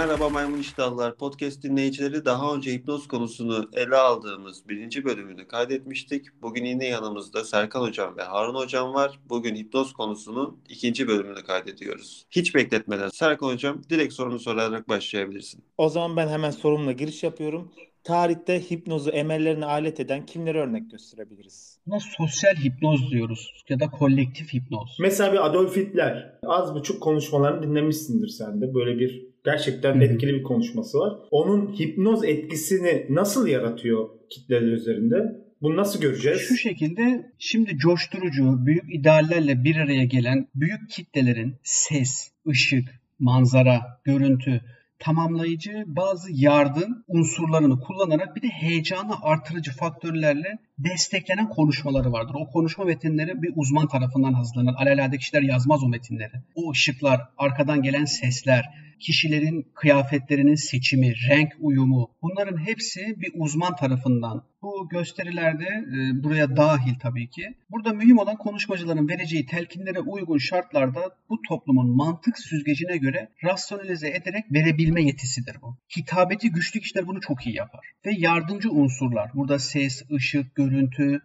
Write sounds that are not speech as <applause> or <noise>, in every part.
Merhaba Maymun İştahlar. Podcast dinleyicileri daha önce hipnoz konusunu ele aldığımız birinci bölümünü kaydetmiştik. Bugün yine yanımızda Serkan Hocam ve Harun Hocam var. Bugün hipnoz konusunun ikinci bölümünü kaydediyoruz. Hiç bekletmeden Serkan Hocam direkt sorunu sorarak başlayabilirsin. O zaman ben hemen sorumla giriş yapıyorum. Tarihte hipnozu emellerine alet eden kimlere örnek gösterebiliriz? Buna sosyal hipnoz diyoruz ya da kolektif hipnoz. Mesela bir Adolf Hitler. Az buçuk konuşmalarını dinlemişsindir sen de. Böyle bir gerçekten hı. etkili bir konuşması var. Onun hipnoz etkisini nasıl yaratıyor kitleler üzerinde? Bunu nasıl göreceğiz? Şu şekilde şimdi coşturucu, büyük ideallerle bir araya gelen büyük kitlelerin ses, ışık, manzara, görüntü, tamamlayıcı bazı yardım unsurlarını kullanarak bir de heyecanı artırıcı faktörlerle desteklenen konuşmaları vardır. O konuşma metinleri bir uzman tarafından hazırlanır. Alelade kişiler yazmaz o metinleri. O ışıklar, arkadan gelen sesler, kişilerin kıyafetlerinin seçimi, renk uyumu bunların hepsi bir uzman tarafından bu gösterilerde e, buraya dahil tabii ki. Burada mühim olan konuşmacıların vereceği telkinlere uygun şartlarda bu toplumun mantık süzgecine göre rasyonalize ederek verebilme yetisidir bu. Hitabeti güçlü kişiler bunu çok iyi yapar. Ve yardımcı unsurlar. Burada ses, ışık, görüntü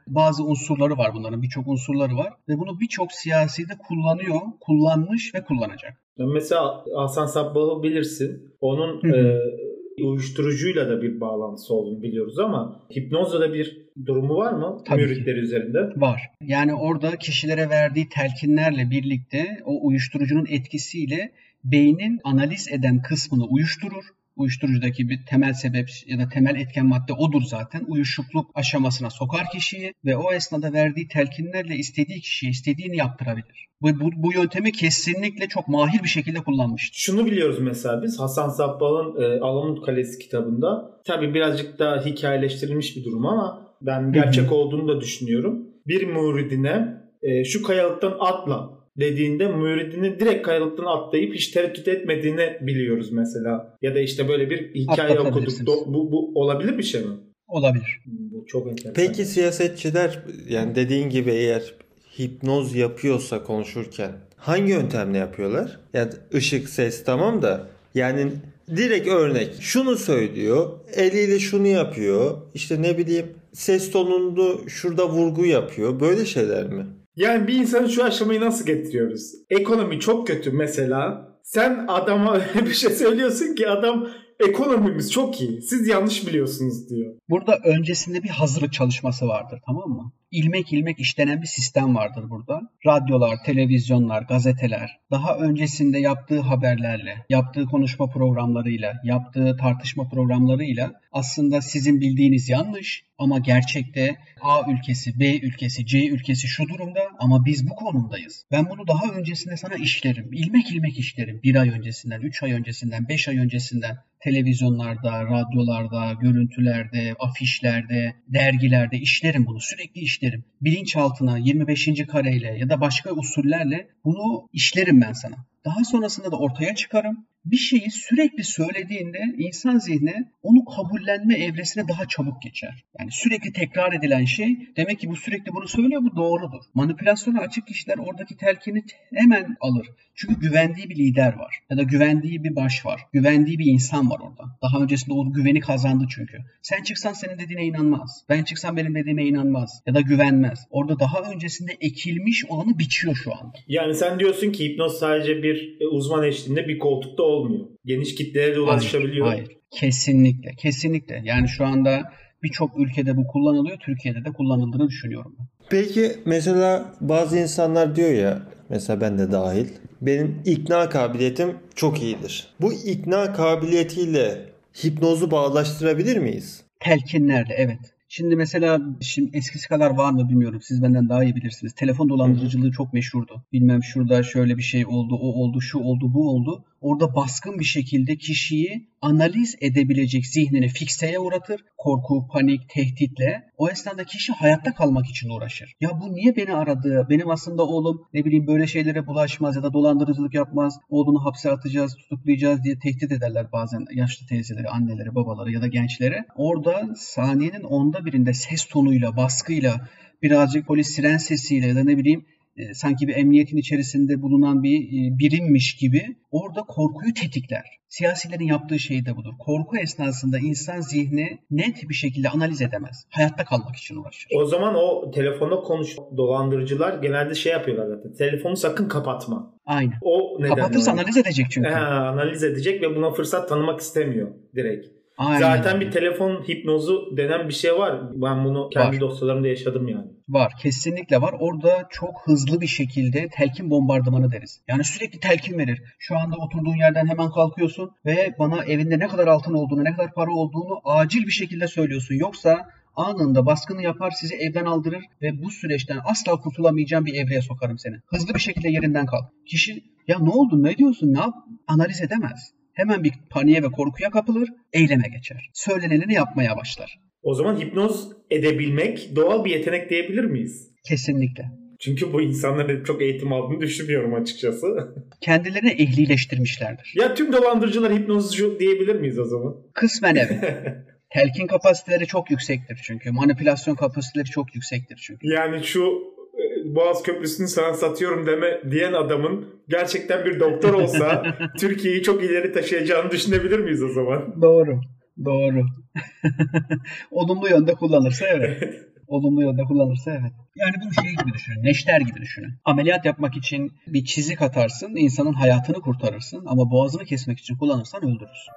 bazı unsurları var bunların birçok unsurları var. Ve bunu birçok siyasi de kullanıyor, kullanmış ve kullanacak. Mesela Hasan Sabbah'ı bilirsin. Onun Hı hı. e, uyuşturucuyla da bir bağlantısı olduğunu biliyoruz ama hipnozla da bir durumu var mı Tabii ki. müritleri üzerinde? Var. Yani orada kişilere verdiği telkinlerle birlikte o uyuşturucunun etkisiyle beynin analiz eden kısmını uyuşturur. Uyuşturucudaki bir temel sebep ya da temel etken madde odur zaten. Uyuşukluk aşamasına sokar kişiyi ve o esnada verdiği telkinlerle istediği kişiye istediğini yaptırabilir. Bu, bu, bu yöntemi kesinlikle çok mahir bir şekilde kullanmıştır. Şunu biliyoruz mesela biz Hasan Sabbah'ın e, Alamut Kalesi kitabında tabi birazcık daha hikayeleştirilmiş bir durum ama ben gerçek olduğunu da düşünüyorum. Bir muridine e, şu kayalıktan atla dediğinde müridinin direkt kayalıktan atlayıp hiç tereddüt etmediğini biliyoruz mesela. Ya da işte böyle bir hikaye okuduk. Do- Bu, bu olabilir bir şey mi? Olabilir. Bu çok enteresan. Peki siyasetçiler yani dediğin gibi eğer hipnoz yapıyorsa konuşurken hangi yöntemle yapıyorlar? Yani ışık, ses tamam da yani direkt örnek şunu söylüyor, eliyle şunu yapıyor, işte ne bileyim ses tonunu şurada vurgu yapıyor. Böyle şeyler mi? Yani bir insanı şu aşamayı nasıl getiriyoruz? Ekonomi çok kötü mesela. Sen adama <laughs> bir şey söylüyorsun ki adam ekonomimiz çok iyi. Siz yanlış biliyorsunuz diyor. Burada öncesinde bir hazırlık çalışması vardır tamam mı? İlmek ilmek işlenen bir sistem vardır burada. Radyolar, televizyonlar, gazeteler daha öncesinde yaptığı haberlerle, yaptığı konuşma programlarıyla, yaptığı tartışma programlarıyla aslında sizin bildiğiniz yanlış ama gerçekte A ülkesi, B ülkesi, C ülkesi şu durumda ama biz bu konumdayız. Ben bunu daha öncesinde sana işlerim. İlmek ilmek işlerim. Bir ay öncesinden, üç ay öncesinden, beş ay öncesinden televizyonlarda, radyolarda, görüntülerde, afişlerde, dergilerde işlerim bunu. Sürekli işlerim. Bilinçaltına 25. kareyle ya da başka usullerle bunu işlerim ben sana. Daha sonrasında da ortaya çıkarım. Bir şeyi sürekli söylediğinde insan zihni onu kabullenme evresine daha çabuk geçer. Yani sürekli tekrar edilen şey demek ki bu sürekli bunu söylüyor bu doğrudur. Manipülasyona açık kişiler oradaki telkini hemen alır. Çünkü güvendiği bir lider var ya da güvendiği bir baş var. Güvendiği bir insan var orada. Daha öncesinde o güveni kazandı çünkü. Sen çıksan senin dediğine inanmaz. Ben çıksam benim dediğime inanmaz ya da güvenmez. Orada daha öncesinde ekilmiş olanı biçiyor şu anda. Yani sen diyorsun ki hipnoz sadece bir e, uzman eşliğinde bir koltukta olmuyor. Geniş kitlelere de ulaşabiliyor. Hayır, hayır. Kesinlikle, kesinlikle. Yani şu anda birçok ülkede bu kullanılıyor. Türkiye'de de kullanıldığını düşünüyorum ben. Peki mesela bazı insanlar diyor ya mesela ben de dahil benim ikna kabiliyetim çok iyidir. Bu ikna kabiliyetiyle hipnozu bağlaştırabilir miyiz? Telkinlerle evet. Şimdi mesela şimdi eskisi kadar var mı bilmiyorum. Siz benden daha iyi bilirsiniz. Telefon dolandırıcılığı çok meşhurdu. Bilmem şurada şöyle bir şey oldu, o oldu, şu oldu, bu oldu. Orada baskın bir şekilde kişiyi analiz edebilecek zihnini fikseye uğratır. Korku, panik, tehditle. O esnada kişi hayatta kalmak için uğraşır. Ya bu niye beni aradı? Benim aslında oğlum ne bileyim böyle şeylere bulaşmaz ya da dolandırıcılık yapmaz. Oğlunu hapse atacağız, tutuklayacağız diye tehdit ederler bazen yaşlı teyzeleri, anneleri, babaları ya da gençlere. Orada saniyenin onda birinde ses tonuyla, baskıyla, birazcık polis siren sesiyle ya da ne bileyim e, sanki bir emniyetin içerisinde bulunan bir e, birimmiş gibi orada korkuyu tetikler. Siyasilerin yaptığı şey de budur. Korku esnasında insan zihni net bir şekilde analiz edemez. Hayatta kalmak için uğraşır. O zaman o telefonda konuş dolandırıcılar genelde şey yapıyorlar zaten. Telefonu sakın kapatma. Aynen. O nedenle. Kapatırsa analiz edecek çünkü. He, analiz edecek ve buna fırsat tanımak istemiyor direkt. Aynen. Zaten bir telefon hipnozu denen bir şey var. Ben bunu kendi Var. dosyalarımda yaşadım yani. Var. Kesinlikle var. Orada çok hızlı bir şekilde telkin bombardımanı deriz. Yani sürekli telkin verir. Şu anda oturduğun yerden hemen kalkıyorsun ve bana evinde ne kadar altın olduğunu, ne kadar para olduğunu acil bir şekilde söylüyorsun. Yoksa anında baskını yapar, sizi evden aldırır ve bu süreçten asla kurtulamayacağın bir evreye sokarım seni. Hızlı bir şekilde yerinden kalk. Kişi ya ne oldu, ne diyorsun, ne yap? Analiz edemez. Hemen bir paniğe ve korkuya kapılır, eyleme geçer. Söylenenini yapmaya başlar. O zaman hipnoz edebilmek doğal bir yetenek diyebilir miyiz? Kesinlikle. Çünkü bu insanların çok eğitim aldığını düşünmüyorum açıkçası. <laughs> Kendilerini ehlileştirmişlerdir. ya tüm dolandırıcılar hipnozcu diyebilir miyiz o zaman? Kısmen evet. <laughs> Telkin kapasiteleri çok yüksektir çünkü. Manipülasyon kapasiteleri çok yüksektir çünkü. yani şu e, Boğaz Köprüsü'nü sana satıyorum deme diyen adamın gerçekten bir doktor olsa <laughs> Türkiye'yi çok ileri taşıyacağını düşünebilir miyiz o zaman? Doğru. Doğru. <laughs> Olumlu yönde kullanırsa evet. <laughs> Olumlu yönde kullanırsa evet. Yani bunu şey gibi düşünün. Neşter gibi düşünün. Ameliyat yapmak için bir çizik atarsın, insanın hayatını kurtarırsın ama boğazını kesmek için kullanırsan öldürürsün.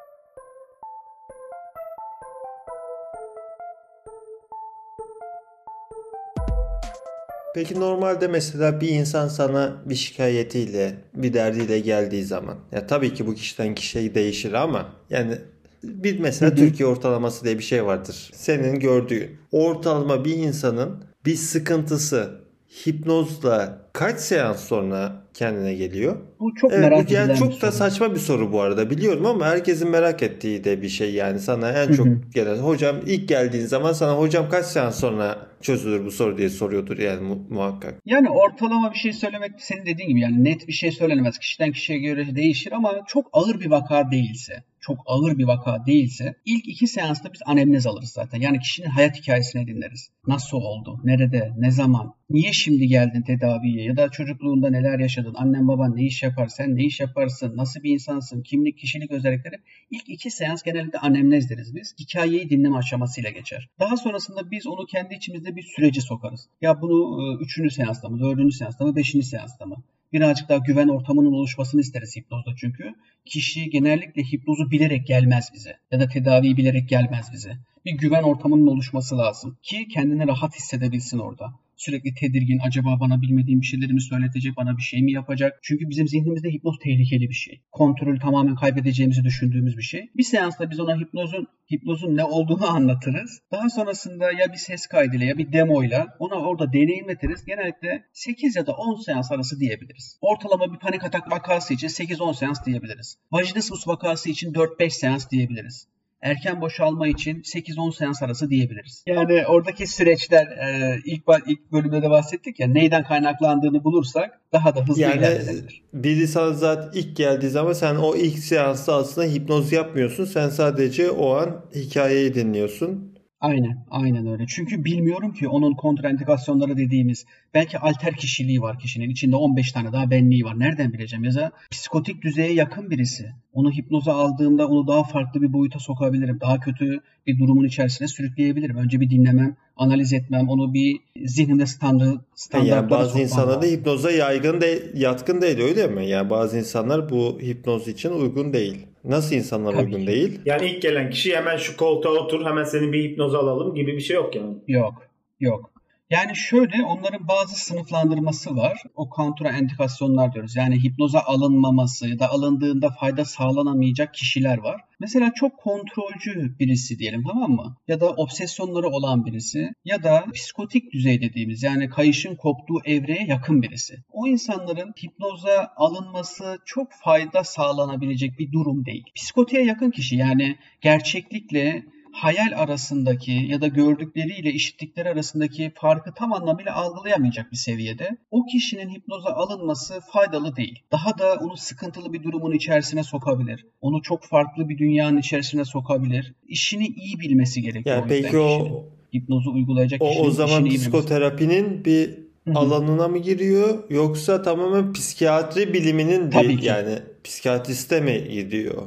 Peki normalde mesela bir insan sana bir şikayetiyle, bir derdiyle geldiği zaman ya tabii ki bu kişiden kişiye değişir ama yani bir mesela Türkiye ortalaması diye bir şey vardır. Senin gördüğün ortalama bir insanın bir sıkıntısı hipnozla kaç seans sonra kendine geliyor? Bu çok Evet, merak bu yani edilen çok da soru. saçma bir soru bu arada biliyorum ama herkesin merak ettiği de bir şey yani sana en çok gelen hocam ilk geldiğin zaman sana hocam kaç seans sonra çözülür bu soru diye soruyordur yani mu- muhakkak. Yani ortalama bir şey söylemek senin dediğin gibi yani net bir şey söylenemez. Kişiden kişiye göre değişir ama çok ağır bir vaka değilse, çok ağır bir vaka değilse ilk iki seansta biz anemnez alırız zaten. Yani kişinin hayat hikayesini dinleriz. Nasıl oldu? Nerede? Ne zaman? Niye şimdi geldin tedaviye? Ya da çocukluğunda neler yaşadın? Annen baban ne iş yapar? Sen ne iş yaparsın? Nasıl bir insansın? Kimlik, kişilik özellikleri. İlk iki seans genellikle anemnez deriz biz. Hikayeyi dinleme aşamasıyla geçer. Daha sonrasında biz onu kendi içimizde bir sürece sokarız. Ya bunu e, üçüncü seansta mı, dördüncü seansta mı, beşinci seansta mı? Birazcık daha güven ortamının oluşmasını isteriz hipnozda çünkü. Kişi genellikle hipnozu bilerek gelmez bize ya da tedaviyi bilerek gelmez bize. Bir güven ortamının oluşması lazım ki kendini rahat hissedebilsin orada. Sürekli tedirgin, acaba bana bilmediğim bir şeyleri mi söyletecek, bana bir şey mi yapacak? Çünkü bizim zihnimizde hipnoz tehlikeli bir şey. Kontrolü tamamen kaybedeceğimizi düşündüğümüz bir şey. Bir seansta biz ona hipnozun hipnozun ne olduğunu <laughs> anlatırız. Daha sonrasında ya bir ses kaydıyla ya bir demoyla ona orada deneyimletiriz. Genellikle 8 ya da 10 seans arası diyebiliriz. Ortalama bir panik atak vakası için 8-10 seans diyebiliriz. Vajinismus vakası için 4-5 seans diyebiliriz. Erken boşalma için 8-10 seans arası diyebiliriz. Yani oradaki süreçler e, ilk ilk bölümde de bahsettik ya neyden kaynaklandığını bulursak daha da hızlı Yani ilerlenebilir. biri sana zaten ilk geldiği zaman sen o ilk seansta aslında hipnoz yapmıyorsun. Sen sadece o an hikayeyi dinliyorsun. Aynen, aynen öyle. Çünkü bilmiyorum ki onun kontraindikasyonları dediğimiz belki alter kişiliği var kişinin. içinde 15 tane daha benliği var. Nereden bileceğim? Ya da psikotik düzeye yakın birisi. Onu hipnoza aldığımda onu daha farklı bir boyuta sokabilirim. Daha kötü bir durumun içerisine sürükleyebilirim. Önce bir dinlemem, analiz etmem, onu bir zihnimde standart, standartlara Yani bazı insanlar da hipnoza yaygın de yatkın değil öyle mi? Yani bazı insanlar bu hipnoz için uygun değil. Nasıl insanlar Tabii uygun değil? Yani ilk gelen kişi hemen şu koltuğa otur hemen seni bir hipnoz alalım gibi bir şey yok yani. Yok, yok. Yani şöyle onların bazı sınıflandırması var. O kontraindikasyonlar diyoruz. Yani hipnoza alınmaması ya da alındığında fayda sağlanamayacak kişiler var. Mesela çok kontrolcü birisi diyelim tamam mı? Ya da obsesyonları olan birisi ya da psikotik düzey dediğimiz yani kayışın koptuğu evreye yakın birisi. O insanların hipnoza alınması çok fayda sağlanabilecek bir durum değil. Psikotiğe yakın kişi yani gerçeklikle hayal arasındaki ya da gördükleriyle işittikleri arasındaki farkı tam anlamıyla algılayamayacak bir seviyede o kişinin hipnoza alınması faydalı değil. Daha da onu sıkıntılı bir durumun içerisine sokabilir. Onu çok farklı bir dünyanın içerisine sokabilir. İşini iyi bilmesi gerekiyor. Yani o peki o kişinin. hipnozu uygulayacak o, o zaman psikoterapinin bir alanına mı giriyor yoksa tamamen psikiyatri biliminin Tabii değil ki. yani psikiyatriste mi gidiyor?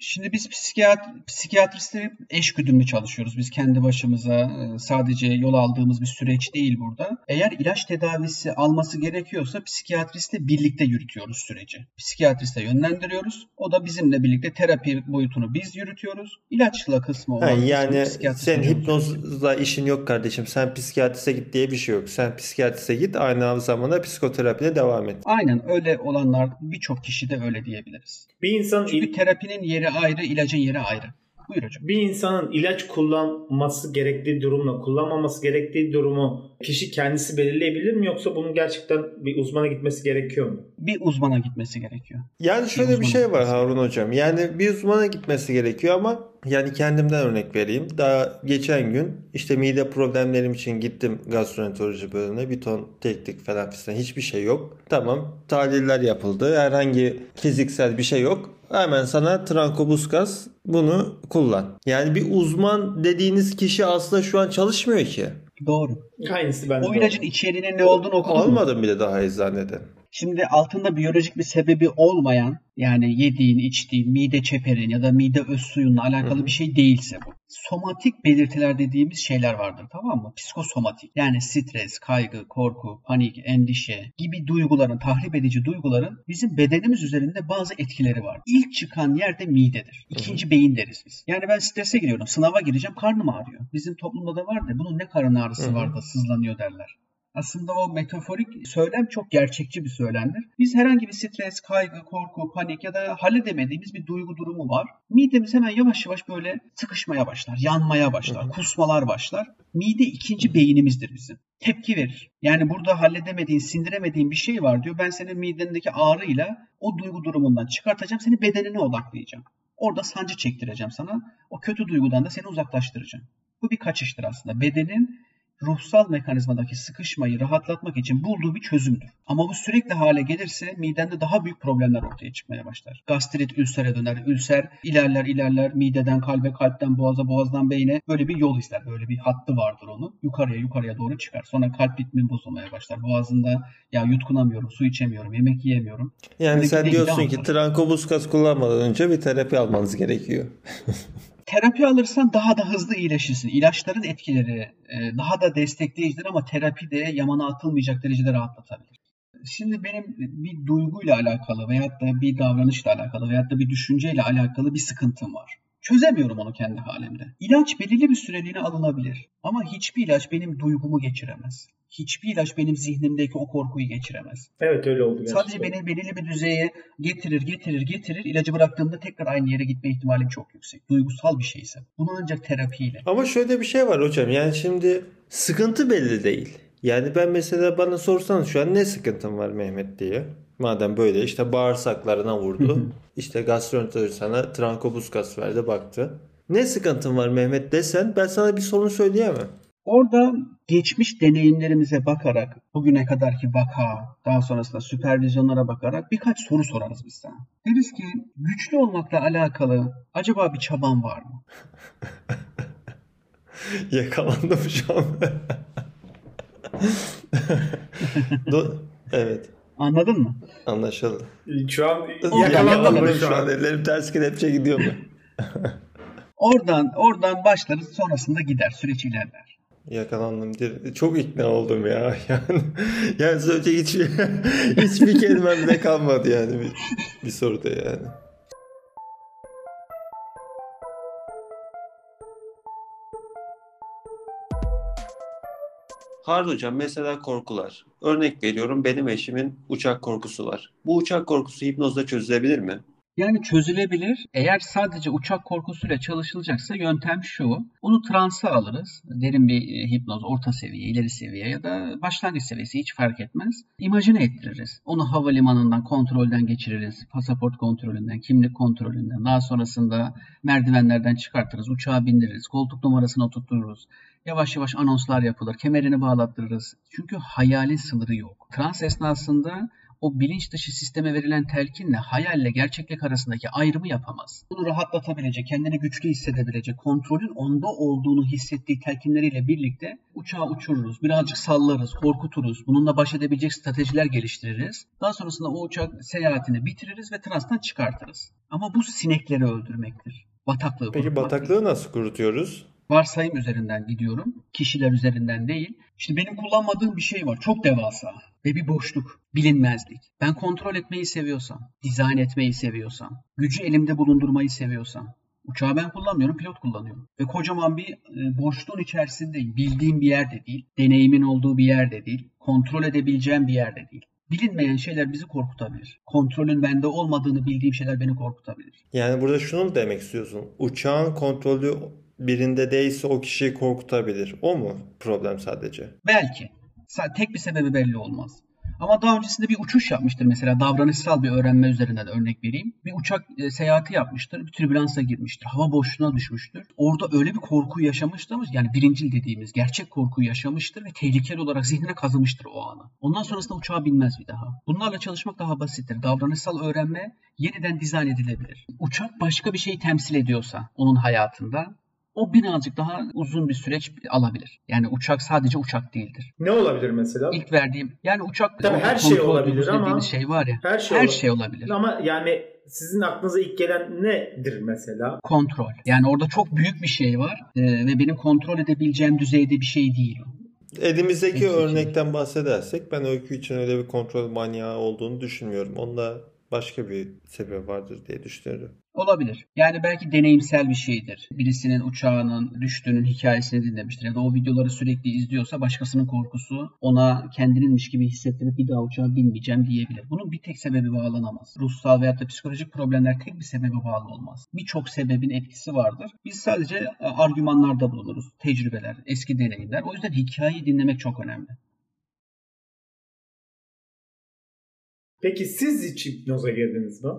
Şimdi biz psikiyat psikiyatristler eş güdümlü çalışıyoruz. Biz kendi başımıza e, sadece yol aldığımız bir süreç değil burada. Eğer ilaç tedavisi alması gerekiyorsa psikiyatristle birlikte yürütüyoruz süreci. Psikiyatriste yönlendiriyoruz. O da bizimle birlikte terapi boyutunu biz yürütüyoruz. İlaçla kısmı Ha, olan kısmı yani sen hipnozla işin yok kardeşim. Sen psikiyatriste git diye bir şey yok. Sen psikiyatriste git aynı zamanda psikoterapiye devam et. Aynen öyle olanlar birçok kişi de öyle diyebiliriz. Bir insan Çünkü terapinin yeri ayrı, ilacın yeri ayrı. Buyur hocam. bir insanın ilaç kullanması gerektiği durumla kullanmaması gerektiği durumu kişi kendisi belirleyebilir mi yoksa bunun gerçekten bir uzmana gitmesi gerekiyor mu? Bir uzmana gitmesi gerekiyor. Yani şöyle bir uzmana şey var Harun hocam. Yani bir uzmana gitmesi gerekiyor ama yani kendimden örnek vereyim. Daha geçen gün işte mide problemlerim için gittim gastroenteroloji bölümüne. Bir ton teknik falan filan hiçbir şey yok. Tamam tahliller yapıldı. Herhangi fiziksel bir şey yok. Hemen sana trankobuskas bunu kullan. Yani bir uzman dediğiniz kişi aslında şu an çalışmıyor ki. Doğru. Aynısı bende. O de ilacın var. içeriğinin ne olduğunu okudun mu? Almadım bile daha eczaneden. Şimdi altında biyolojik bir sebebi olmayan yani yediğin, içtiğin, mide çeperin ya da mide öz suyunla alakalı Hı hı. bir şey değilse bu. Somatik belirtiler dediğimiz şeyler vardır tamam mı? Psikosomatik yani stres, kaygı, korku, panik, endişe gibi duyguların, tahrip edici duyguların bizim bedenimiz üzerinde bazı etkileri var. İlk çıkan yer de midedir. İkinci beyin deriz biz. Yani ben strese giriyorum, sınava gireceğim, karnım ağrıyor. Bizim toplumda da var da bunun ne karın ağrısı Hı hı. var da sızlanıyor derler. Aslında o metaforik söylem çok gerçekçi bir söylemdir. Biz herhangi bir stres, kaygı, korku, panik ya da halledemediğimiz bir duygu durumu var. Midemiz hemen yavaş yavaş böyle sıkışmaya başlar, yanmaya başlar, kusmalar başlar. Mide ikinci beynimizdir bizim. Tepki verir. Yani burada halledemediğin, sindiremediğin bir şey var diyor. Ben senin midendeki ağrıyla o duygu durumundan çıkartacağım, seni bedenine odaklayacağım. Orada sancı çektireceğim sana. O kötü duygudan da seni uzaklaştıracağım. Bu bir kaçıştır aslında. Bedenin ruhsal mekanizmadaki sıkışmayı rahatlatmak için bulduğu bir çözümdür. Ama bu sürekli hale gelirse midende daha büyük problemler ortaya çıkmaya başlar. Gastrit ülsere döner. Ülser ilerler ilerler mideden kalbe, kalpten boğaza, boğazdan beyne böyle bir yol izler. Böyle bir hattı vardır onun. Yukarıya yukarıya doğru çıkar. Sonra kalp ritmi bozulmaya başlar. Boğazında ya yutkunamıyorum, su içemiyorum, yemek yiyemiyorum. Yani Böyle sen diyorsun ki trankobuskas kullanmadan önce bir terapi almanız gerekiyor. <laughs> Terapi alırsan daha da hızlı iyileşirsin. İlaçların etkileri e, daha da destekleyicidir ama terapi de yamana atılmayacak derecede rahatlatabilir. Şimdi benim bir duyguyla alakalı veyahut da bir davranışla alakalı veyahut da bir düşünceyle alakalı bir sıkıntım var. Çözemiyorum onu kendi halimde. İlaç belirli bir süreliğine alınabilir. Ama hiçbir ilaç benim duygumu geçiremez. Hiçbir ilaç benim zihnimdeki o korkuyu geçiremez. Evet öyle oldu gerçekten. Sadece beni belirli bir düzeye getirir, getirir, getirir. İlacı bıraktığımda tekrar aynı yere gitme ihtimalim çok yüksek. Duygusal bir şeyse. Bunu ancak terapiyle. Ama şöyle bir şey var hocam. Yani şimdi sıkıntı belli değil. Yani ben mesela bana sorsanız şu an ne sıkıntın var Mehmet diye. Madem böyle işte bağırsaklarına vurdu. işte gastroenteroloji sana trankobuskas verdi baktı. Ne sıkıntın var Mehmet desen ben sana bir sorun söyleyemem. Orada geçmiş deneyimlerimize bakarak, bugüne kadarki vaka, daha sonrasında süpervizyonlara bakarak birkaç soru sorarız biz sana. Deriz ki güçlü olmakla alakalı acaba bir çaban var mı? <laughs> Yakalandım şu an. <laughs> Do- evet Anladın mı? anlaşıldı. Şu an yakalandım mı şu şu an ellerim ters kelepçe gidiyor mu? <laughs> Oradan oradan başlarız sonrasında gider süreç ilerler. Yakalandım. Çok ikna oldum ya. <laughs> Yani, yani söyleyecek hiçbir, <laughs> hiçbir kelimem bile kalmadı yani bir, bir soruda yani. Harun hocam mesela korkular. Örnek veriyorum benim eşimin uçak korkusu var. Bu uçak korkusu hipnozla çözülebilir mi? Yani çözülebilir. Eğer sadece uçak korkusuyla çalışılacaksa yöntem şu. Onu transa alırız. Derin bir e, hipnoz, orta seviye, ileri seviye ya da başlangıç seviyesi hiç fark etmez. İmajine ettiririz. Onu havalimanından kontrolden geçiririz. Pasaport kontrolünden, kimlik kontrolünden. Daha sonrasında merdivenlerden çıkartırız. Uçağa bindiririz. Koltuk numarasını tuttururuz. Yavaş yavaş anonslar yapılır. Kemerini bağlattırırız. Çünkü hayalin sınırı yok. Trans esnasında o bilinç dışı sisteme verilen telkinle hayalle gerçeklik arasındaki ayrımı yapamaz. Bunu rahatlatabilecek, kendini güçlü hissedebilecek, kontrolün onda olduğunu hissettiği telkinleriyle birlikte uçağı uçururuz, birazcık sallarız, korkuturuz, bununla baş edebilecek stratejiler geliştiririz. Daha sonrasında o uçak seyahatini bitiririz ve transtan çıkartırız. Ama bu sinekleri öldürmektir. Bataklığı Peki bataklığı nasıl kurutuyoruz? Varsayım üzerinden gidiyorum. Kişiler üzerinden değil. İşte benim kullanmadığım bir şey var. Çok devasa. Ve bir boşluk. Bilinmezlik. Ben kontrol etmeyi seviyorsam, dizayn etmeyi seviyorsam, gücü elimde bulundurmayı seviyorsam, Uçağı ben kullanmıyorum, pilot kullanıyorum. Ve kocaman bir e, boşluğun içerisindeyim. Bildiğim bir yerde değil, deneyimin olduğu bir yerde değil, kontrol edebileceğim bir yerde değil. Bilinmeyen şeyler bizi korkutabilir. Kontrolün bende olmadığını bildiğim şeyler beni korkutabilir. Yani burada şunu demek istiyorsun? Uçağın kontrolü birinde değilse o kişiyi korkutabilir. O mu problem sadece? Belki. Tek bir sebebi belli olmaz. Ama daha öncesinde bir uçuş yapmıştır mesela davranışsal bir öğrenme üzerinden örnek vereyim. Bir uçak e, seyahati yapmıştır, bir türbülansa girmiştir, hava boşluğuna düşmüştür. Orada öyle bir korku yaşamıştır yani birincil dediğimiz gerçek korkuyu yaşamıştır ve tehlikeli olarak zihnine kazımıştır o anı. Ondan sonrasında uçağa binmez bir daha. Bunlarla çalışmak daha basittir. Davranışsal öğrenme yeniden dizayn edilebilir. Uçak başka bir şeyi temsil ediyorsa onun hayatında o birazcık daha uzun bir süreç alabilir. Yani uçak sadece uçak değildir. Ne olabilir mesela? İlk verdiğim yani uçak Tabii her şey olabilir ama şey var ya. Her şey, her şey olabilir. Ama yani sizin aklınıza ilk gelen nedir mesela? Kontrol. Yani orada çok büyük bir şey var e, ve benim kontrol edebileceğim düzeyde bir şey değil o. Elimizdeki Öykü örnekten bahsedersek ben Öykü için öyle bir kontrol manyağı olduğunu düşünmüyorum. Onda başka bir sebep vardır diye düşünüyorum. Olabilir. Yani belki deneyimsel bir şeydir. Birisinin uçağının düştüğünün hikayesini dinlemiştir. Ya da o videoları sürekli izliyorsa başkasının korkusu ona kendininmiş gibi hissettirip bir daha uçağa binmeyeceğim diyebilir. Bunun bir tek sebebi bağlanamaz. Ruhsal veya da psikolojik problemler tek bir sebebe bağlı olmaz. Birçok sebebin etkisi vardır. Biz sadece e, argümanlarda bulunuruz. Tecrübeler, eski deneyimler. O yüzden hikayeyi dinlemek çok önemli. Peki siz hiç hipnoza girdiniz mi?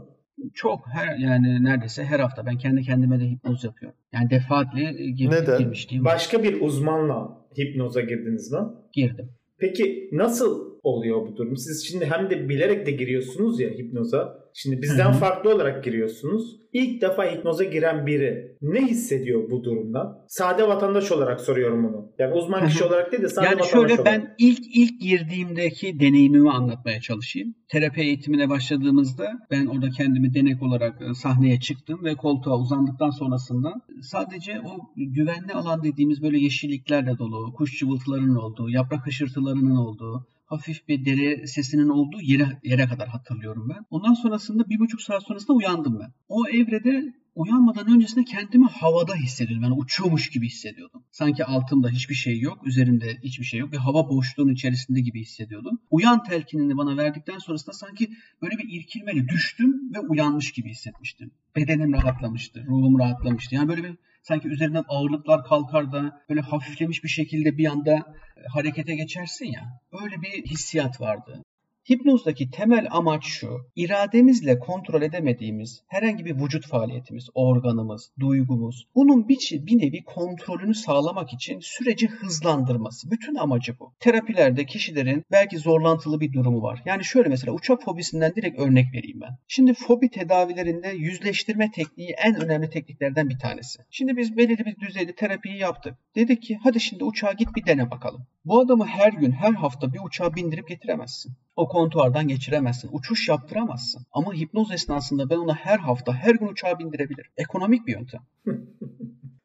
Çok her yani neredeyse her hafta ben kendi kendime de hipnoz yapıyorum. Yani defaatli gir, Neden? girmiştim. Başka bir uzmanla hipnoza girdiniz mi? Girdim. Peki nasıl oluyor bu durum? Siz şimdi hem de bilerek de giriyorsunuz ya hipnoza. Şimdi bizden Hı-hı. farklı olarak giriyorsunuz. İlk defa hipnoza giren biri ne hissediyor bu durumda? Sade vatandaş olarak soruyorum bunu. Yani uzman kişi olarak değil de sade yani vatandaş şöyle, olarak. Ben ilk ilk girdiğimdeki deneyimimi anlatmaya çalışayım. Terapi eğitimine başladığımızda ben orada kendimi denek olarak e, sahneye çıktım ve koltuğa uzandıktan sonrasında sadece o güvenli alan dediğimiz böyle yeşilliklerle dolu, kuş cıvıltılarının olduğu, yaprak hışırtılarının olduğu, hafif bir dere sesinin olduğu yere, yere kadar hatırlıyorum ben. Ondan sonrasında bir buçuk saat sonrasında uyandım ben. O evrede uyanmadan öncesinde kendimi havada hissediyordum. Yani uçuyormuş gibi hissediyordum. Sanki altımda hiçbir şey yok, üzerimde hiçbir şey yok. Bir hava boşluğunun içerisinde gibi hissediyordum. Uyan telkinini bana verdikten sonrasında sanki böyle bir irkilmeli düştüm ve uyanmış gibi hissetmiştim. Bedenim rahatlamıştı, ruhum rahatlamıştı. Yani böyle bir sanki üzerinden ağırlıklar kalkar da böyle hafiflemiş bir şekilde bir anda harekete geçersin ya. Öyle bir hissiyat vardı. Hipnozdaki temel amaç şu, irademizle kontrol edemediğimiz herhangi bir vücut faaliyetimiz, organımız, duygumuz, bunun bir, bir nevi kontrolünü sağlamak için süreci hızlandırması. Bütün amacı bu. Terapilerde kişilerin belki zorlantılı bir durumu var. Yani şöyle mesela uçak fobisinden direkt örnek vereyim ben. Şimdi fobi tedavilerinde yüzleştirme tekniği en önemli tekniklerden bir tanesi. Şimdi biz belirli bir düzeyde terapiyi yaptık. Dedik ki hadi şimdi uçağa git bir dene bakalım. Bu adamı her gün, her hafta bir uçağa bindirip getiremezsin. O kontuardan geçiremezsin. Uçuş yaptıramazsın. Ama hipnoz esnasında ben ona her hafta, her gün uçağa bindirebilirim. Ekonomik bir yöntem. <laughs>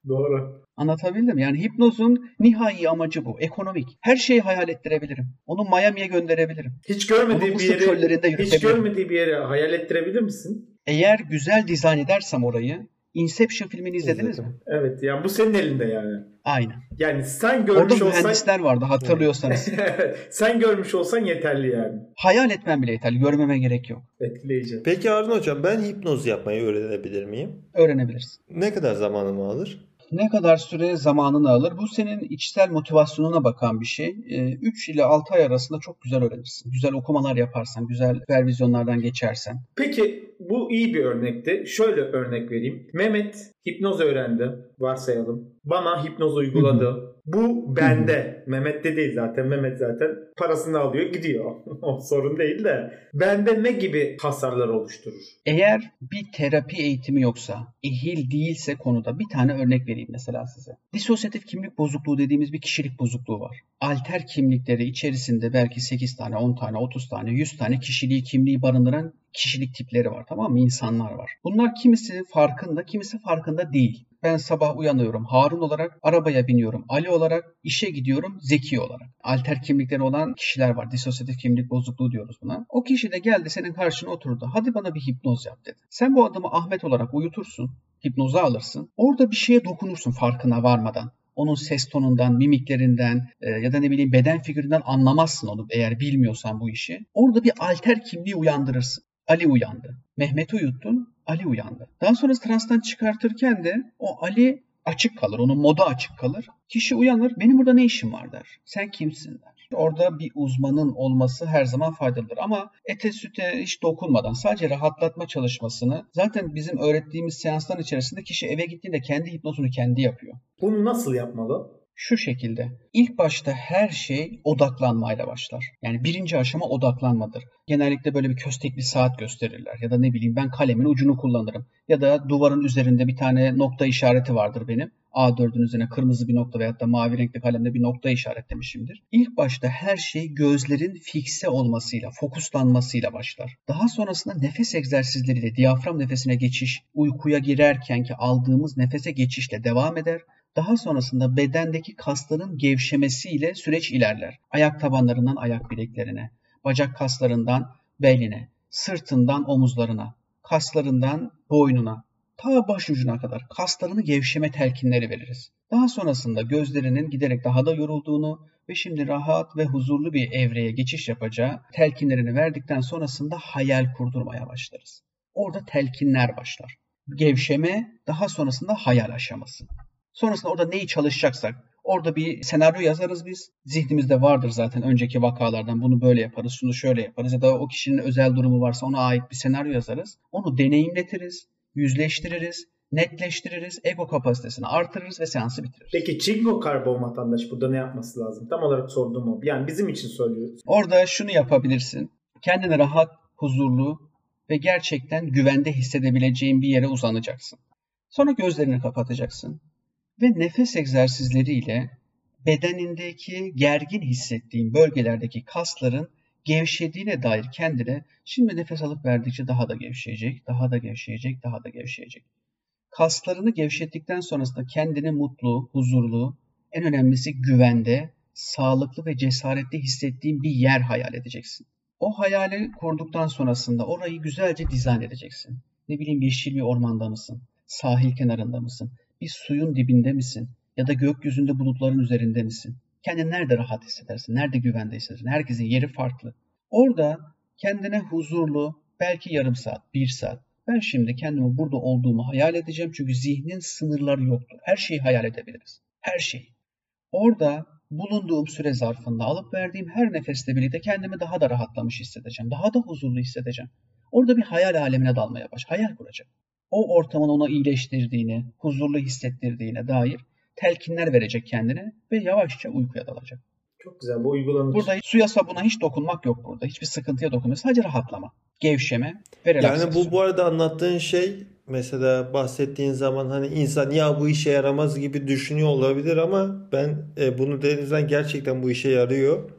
Doğru. Anlatabildim. Yani hipnozun nihai amacı bu. Ekonomik. Her şeyi hayal ettirebilirim. Onu Miami'ye gönderebilirim. Hiç görmediği bir yere hiç görmediği bir yere hayal ettirebilir misin? Eğer güzel dizayn edersem orayı Inception filmini izlediniz mi? Evet yani bu senin elinde yani. Aynen. Yani sen görmüş Orada olsan... mühendisler vardı hatırlıyorsanız. <laughs> sen görmüş olsan yeterli yani. Hayal etmem bile yeterli. Görmeme gerek yok. Etkileyici. Peki Arun Hocam ben hipnoz yapmayı öğrenebilir miyim? Öğrenebilirsin. Ne kadar zamanımı alır? Ne kadar süre zamanını alır? Bu senin içsel motivasyonuna bakan bir şey. 3 ee, ile 6 ay arasında çok güzel öğrenirsin. Güzel okumalar yaparsan, güzel supervizyonlardan geçersen. Peki bu iyi bir örnekti. Şöyle örnek vereyim. Mehmet hipnoz öğrendi varsayalım. Bana hipnoz uyguladı. Bu bende. Mehmet'te değil zaten. Mehmet zaten parasını alıyor gidiyor. <laughs> o sorun değil de. Bende ne gibi hasarlar oluşturur? Eğer bir terapi eğitimi yoksa, ehil değilse konuda bir tane örnek vereyim mesela size. Disosyatif kimlik bozukluğu dediğimiz bir kişilik bozukluğu var. Alter kimlikleri içerisinde belki 8 tane, 10 tane, 30 tane, 100 tane kişiliği, kimliği barındıran kişilik tipleri var tamam mı? İnsanlar var. Bunlar kimisi farkında, kimisi farkında değil. Ben sabah uyanıyorum Harun olarak, arabaya biniyorum Ali olarak, işe gidiyorum Zeki olarak. Alter kimlikleri olan kişiler var. Disosyatif kimlik bozukluğu diyoruz buna. O kişi de geldi senin karşına oturdu. Hadi bana bir hipnoz yap dedi. Sen bu adamı Ahmet olarak uyutursun, hipnoza alırsın. Orada bir şeye dokunursun farkına varmadan onun ses tonundan, mimiklerinden e, ya da ne bileyim beden figüründen anlamazsın onu eğer bilmiyorsan bu işi. Orada bir alter kimliği uyandırırsın. Ali uyandı. Mehmet'i uyuttun, Ali uyandı. Daha sonra transtan çıkartırken de o Ali açık kalır, onun modu açık kalır. Kişi uyanır, benim burada ne işim var der. Sen kimsin der. Orada bir uzmanın olması her zaman faydalıdır. Ama ete süte hiç dokunmadan sadece rahatlatma çalışmasını zaten bizim öğrettiğimiz seansların içerisinde kişi eve gittiğinde kendi hipnozunu kendi yapıyor. Bunu nasıl yapmalı? Şu şekilde. İlk başta her şey odaklanmayla başlar. Yani birinci aşama odaklanmadır. Genellikle böyle bir köstekli saat gösterirler. Ya da ne bileyim ben kalemin ucunu kullanırım. Ya da duvarın üzerinde bir tane nokta işareti vardır benim. A4'ün üzerine kırmızı bir nokta veyahut da mavi renkli kalemle bir nokta işaretlemişimdir. İlk başta her şey gözlerin fikse olmasıyla, fokuslanmasıyla başlar. Daha sonrasında nefes egzersizleriyle diyafram nefesine geçiş, uykuya girerkenki aldığımız nefese geçişle devam eder. Daha sonrasında bedendeki kasların gevşemesiyle süreç ilerler. Ayak tabanlarından ayak bileklerine, bacak kaslarından beline, sırtından omuzlarına, kaslarından boynuna, ta baş ucuna kadar kaslarını gevşeme telkinleri veririz. Daha sonrasında gözlerinin giderek daha da yorulduğunu ve şimdi rahat ve huzurlu bir evreye geçiş yapacağı telkinlerini verdikten sonrasında hayal kurdurmaya başlarız. Orada telkinler başlar. Gevşeme daha sonrasında hayal aşaması. Sonrasında orada neyi çalışacaksak orada bir senaryo yazarız biz. Zihnimizde vardır zaten önceki vakalardan bunu böyle yaparız, şunu şöyle yaparız ya da o kişinin özel durumu varsa ona ait bir senaryo yazarız. Onu deneyimletiriz, yüzleştiririz, netleştiririz, ego kapasitesini artırırız ve seansı bitiririz. Peki Çingo karbon vatandaş burada ne yapması lazım? Tam olarak sorduğum o. Yani bizim için söylüyoruz. Orada şunu yapabilirsin. Kendini rahat, huzurlu ve gerçekten güvende hissedebileceğin bir yere uzanacaksın. Sonra gözlerini kapatacaksın ve nefes egzersizleriyle bedenindeki gergin hissettiğin bölgelerdeki kasların gevşediğine dair kendine şimdi nefes alıp verdikçe daha da gevşeyecek, daha da gevşeyecek, daha da gevşeyecek. Kaslarını gevşettikten sonrasında kendini mutlu, huzurlu, en önemlisi güvende, sağlıklı ve cesaretli hissettiğin bir yer hayal edeceksin. O hayali kurduktan sonrasında orayı güzelce dizayn edeceksin. Ne bileyim yeşil bir ormanda mısın? Sahil kenarında mısın? Bir suyun dibinde misin? Ya da gökyüzünde bulutların üzerinde misin? Kendini nerede rahat hissedersin? Nerede güvende hissedersin? Herkesin yeri farklı. Orada kendine huzurlu, belki yarım saat, bir saat. Ben şimdi kendimi burada olduğumu hayal edeceğim çünkü zihnin sınırları yoktur. Her şeyi hayal edebiliriz. Her şeyi. Orada bulunduğum süre zarfında alıp verdiğim her nefesle birlikte kendimi daha da rahatlamış hissedeceğim. Daha da huzurlu hissedeceğim. Orada bir hayal alemine dalmaya baş. Hayal kuracağım o ortamın ona iyileştirdiğini, huzurlu hissettirdiğine dair telkinler verecek kendine ve yavaşça uykuya dalacak. Çok güzel bu uygulanır. Burada suya sabuna hiç dokunmak yok burada. Hiçbir sıkıntıya dokunmuyor. Sadece rahatlama, gevşeme ve relaksasyon. Yani bu bu arada anlattığın şey mesela bahsettiğin zaman hani insan ya bu işe yaramaz gibi düşünüyor olabilir ama ben e, bunu denizden gerçekten bu işe yarıyor.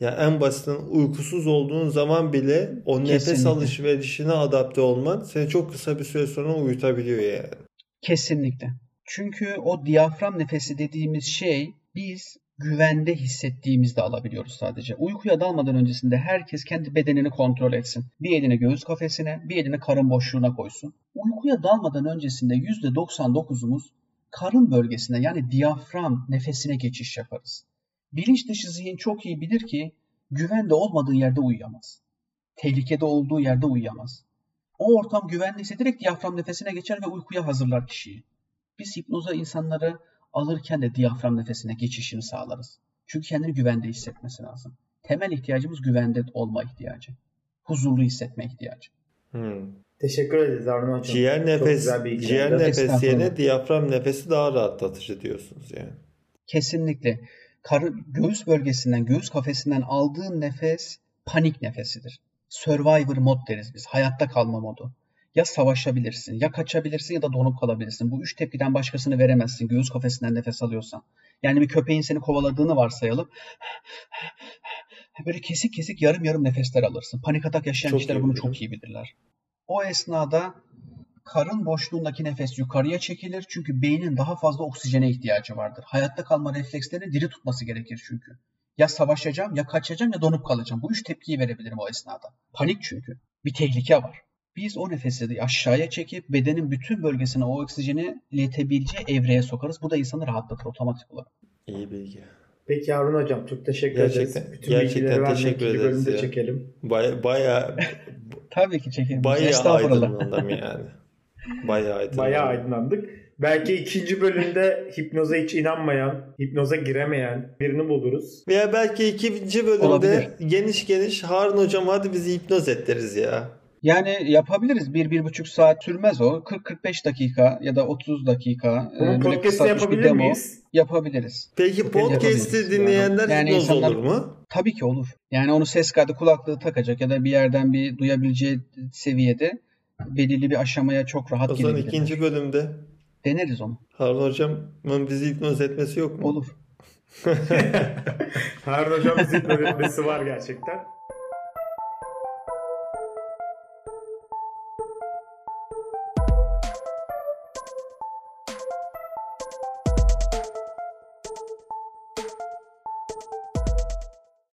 Ya en basitinden uykusuz olduğun zaman bile o Kesinlikle. nefes alışverişine adapte olman seni çok kısa bir süre sonra uyutabiliyor yani. Kesinlikle. Çünkü o diyafram nefesi dediğimiz şey biz güvende hissettiğimizde alabiliyoruz sadece. Uykuya dalmadan öncesinde herkes kendi bedenini kontrol etsin. Bir elini göğüs kafesine, bir elini karın boşluğuna koysun. Uykuya dalmadan öncesinde %99'umuz karın bölgesine yani diyafram nefesine geçiş yaparız. Bilinç dışı zihin çok iyi bilir ki güvende olmadığı yerde uyuyamaz. Tehlikede olduğu yerde uyuyamaz. O ortam güvenliyse direkt diyafram nefesine geçer ve uykuya hazırlar kişiyi. Biz hipnoza insanları alırken de diyafram nefesine geçişini sağlarız. Çünkü kendini güvende hissetmesi lazım. Temel ihtiyacımız güvende olma ihtiyacı. Huzurlu hissetme ihtiyacı. Hmm. Teşekkür ederiz Harun Hocam. Ciğer nefes, ciğer nefes yerine diyafram nefesi daha rahatlatıcı diyorsunuz yani. Kesinlikle. Karı, göğüs bölgesinden, göğüs kafesinden aldığın nefes panik nefesidir. Survivor mod deriz biz. Hayatta kalma modu. Ya savaşabilirsin, ya kaçabilirsin ya da donup kalabilirsin. Bu üç tepkiden başkasını veremezsin göğüs kafesinden nefes alıyorsan. Yani bir köpeğin seni kovaladığını varsayalım. Böyle kesik kesik yarım yarım nefesler alırsın. Panik atak yaşayan Çok kişiler bunu bilirim. çok iyi bilirler. O esnada karın boşluğundaki nefes yukarıya çekilir çünkü beynin daha fazla oksijene ihtiyacı vardır. Hayatta kalma reflekslerini diri tutması gerekir çünkü. Ya savaşacağım, ya kaçacağım, ya donup kalacağım. Bu üç tepkiyi verebilirim o esnada. Panik çünkü. Bir tehlike var. Biz o nefesi de aşağıya çekip bedenin bütün bölgesine o oksijeni iletebileceği evreye sokarız. Bu da insanı rahatlatır otomatik olarak. İyi bilgi. Peki Harun Hocam çok teşekkür Gerçekten- ederiz. Bütün gerçekten teşekkür ederiz bölümde ya. çekelim. Baya baya <laughs> Tabii ki çekelim. baya Estağfurullah. aydınlandım yani. <laughs> Baya aydınlandım. Bayağı aydınlandık. Belki ikinci bölümde hipnoza hiç inanmayan, hipnoza giremeyen birini buluruz. Veya belki ikinci bölümde Olabilir. geniş geniş Harun hocam hadi bizi hipnoz et deriz ya. Yani yapabiliriz. Bir, bir buçuk saat sürmez o. 40-45 dakika ya da 30 dakika. e, Bunun böyle podcast'ı yapabilir demo miyiz? Yapabiliriz. Peki podcast'i dinleyenler. Yani hipnoz insanlar- olur mu? Tabii ki olur. Yani onu ses kaydı kulaklığı takacak ya da bir yerden bir duyabileceği seviyede belirli bir aşamaya çok rahat O zaman gelebilir. ikinci bölümde Deneriz onu. Harun hocamın bizi hipnoz etmesi yok mu? Olur. <laughs> <laughs> Harun Hocam bizi öğretmesi var gerçekten.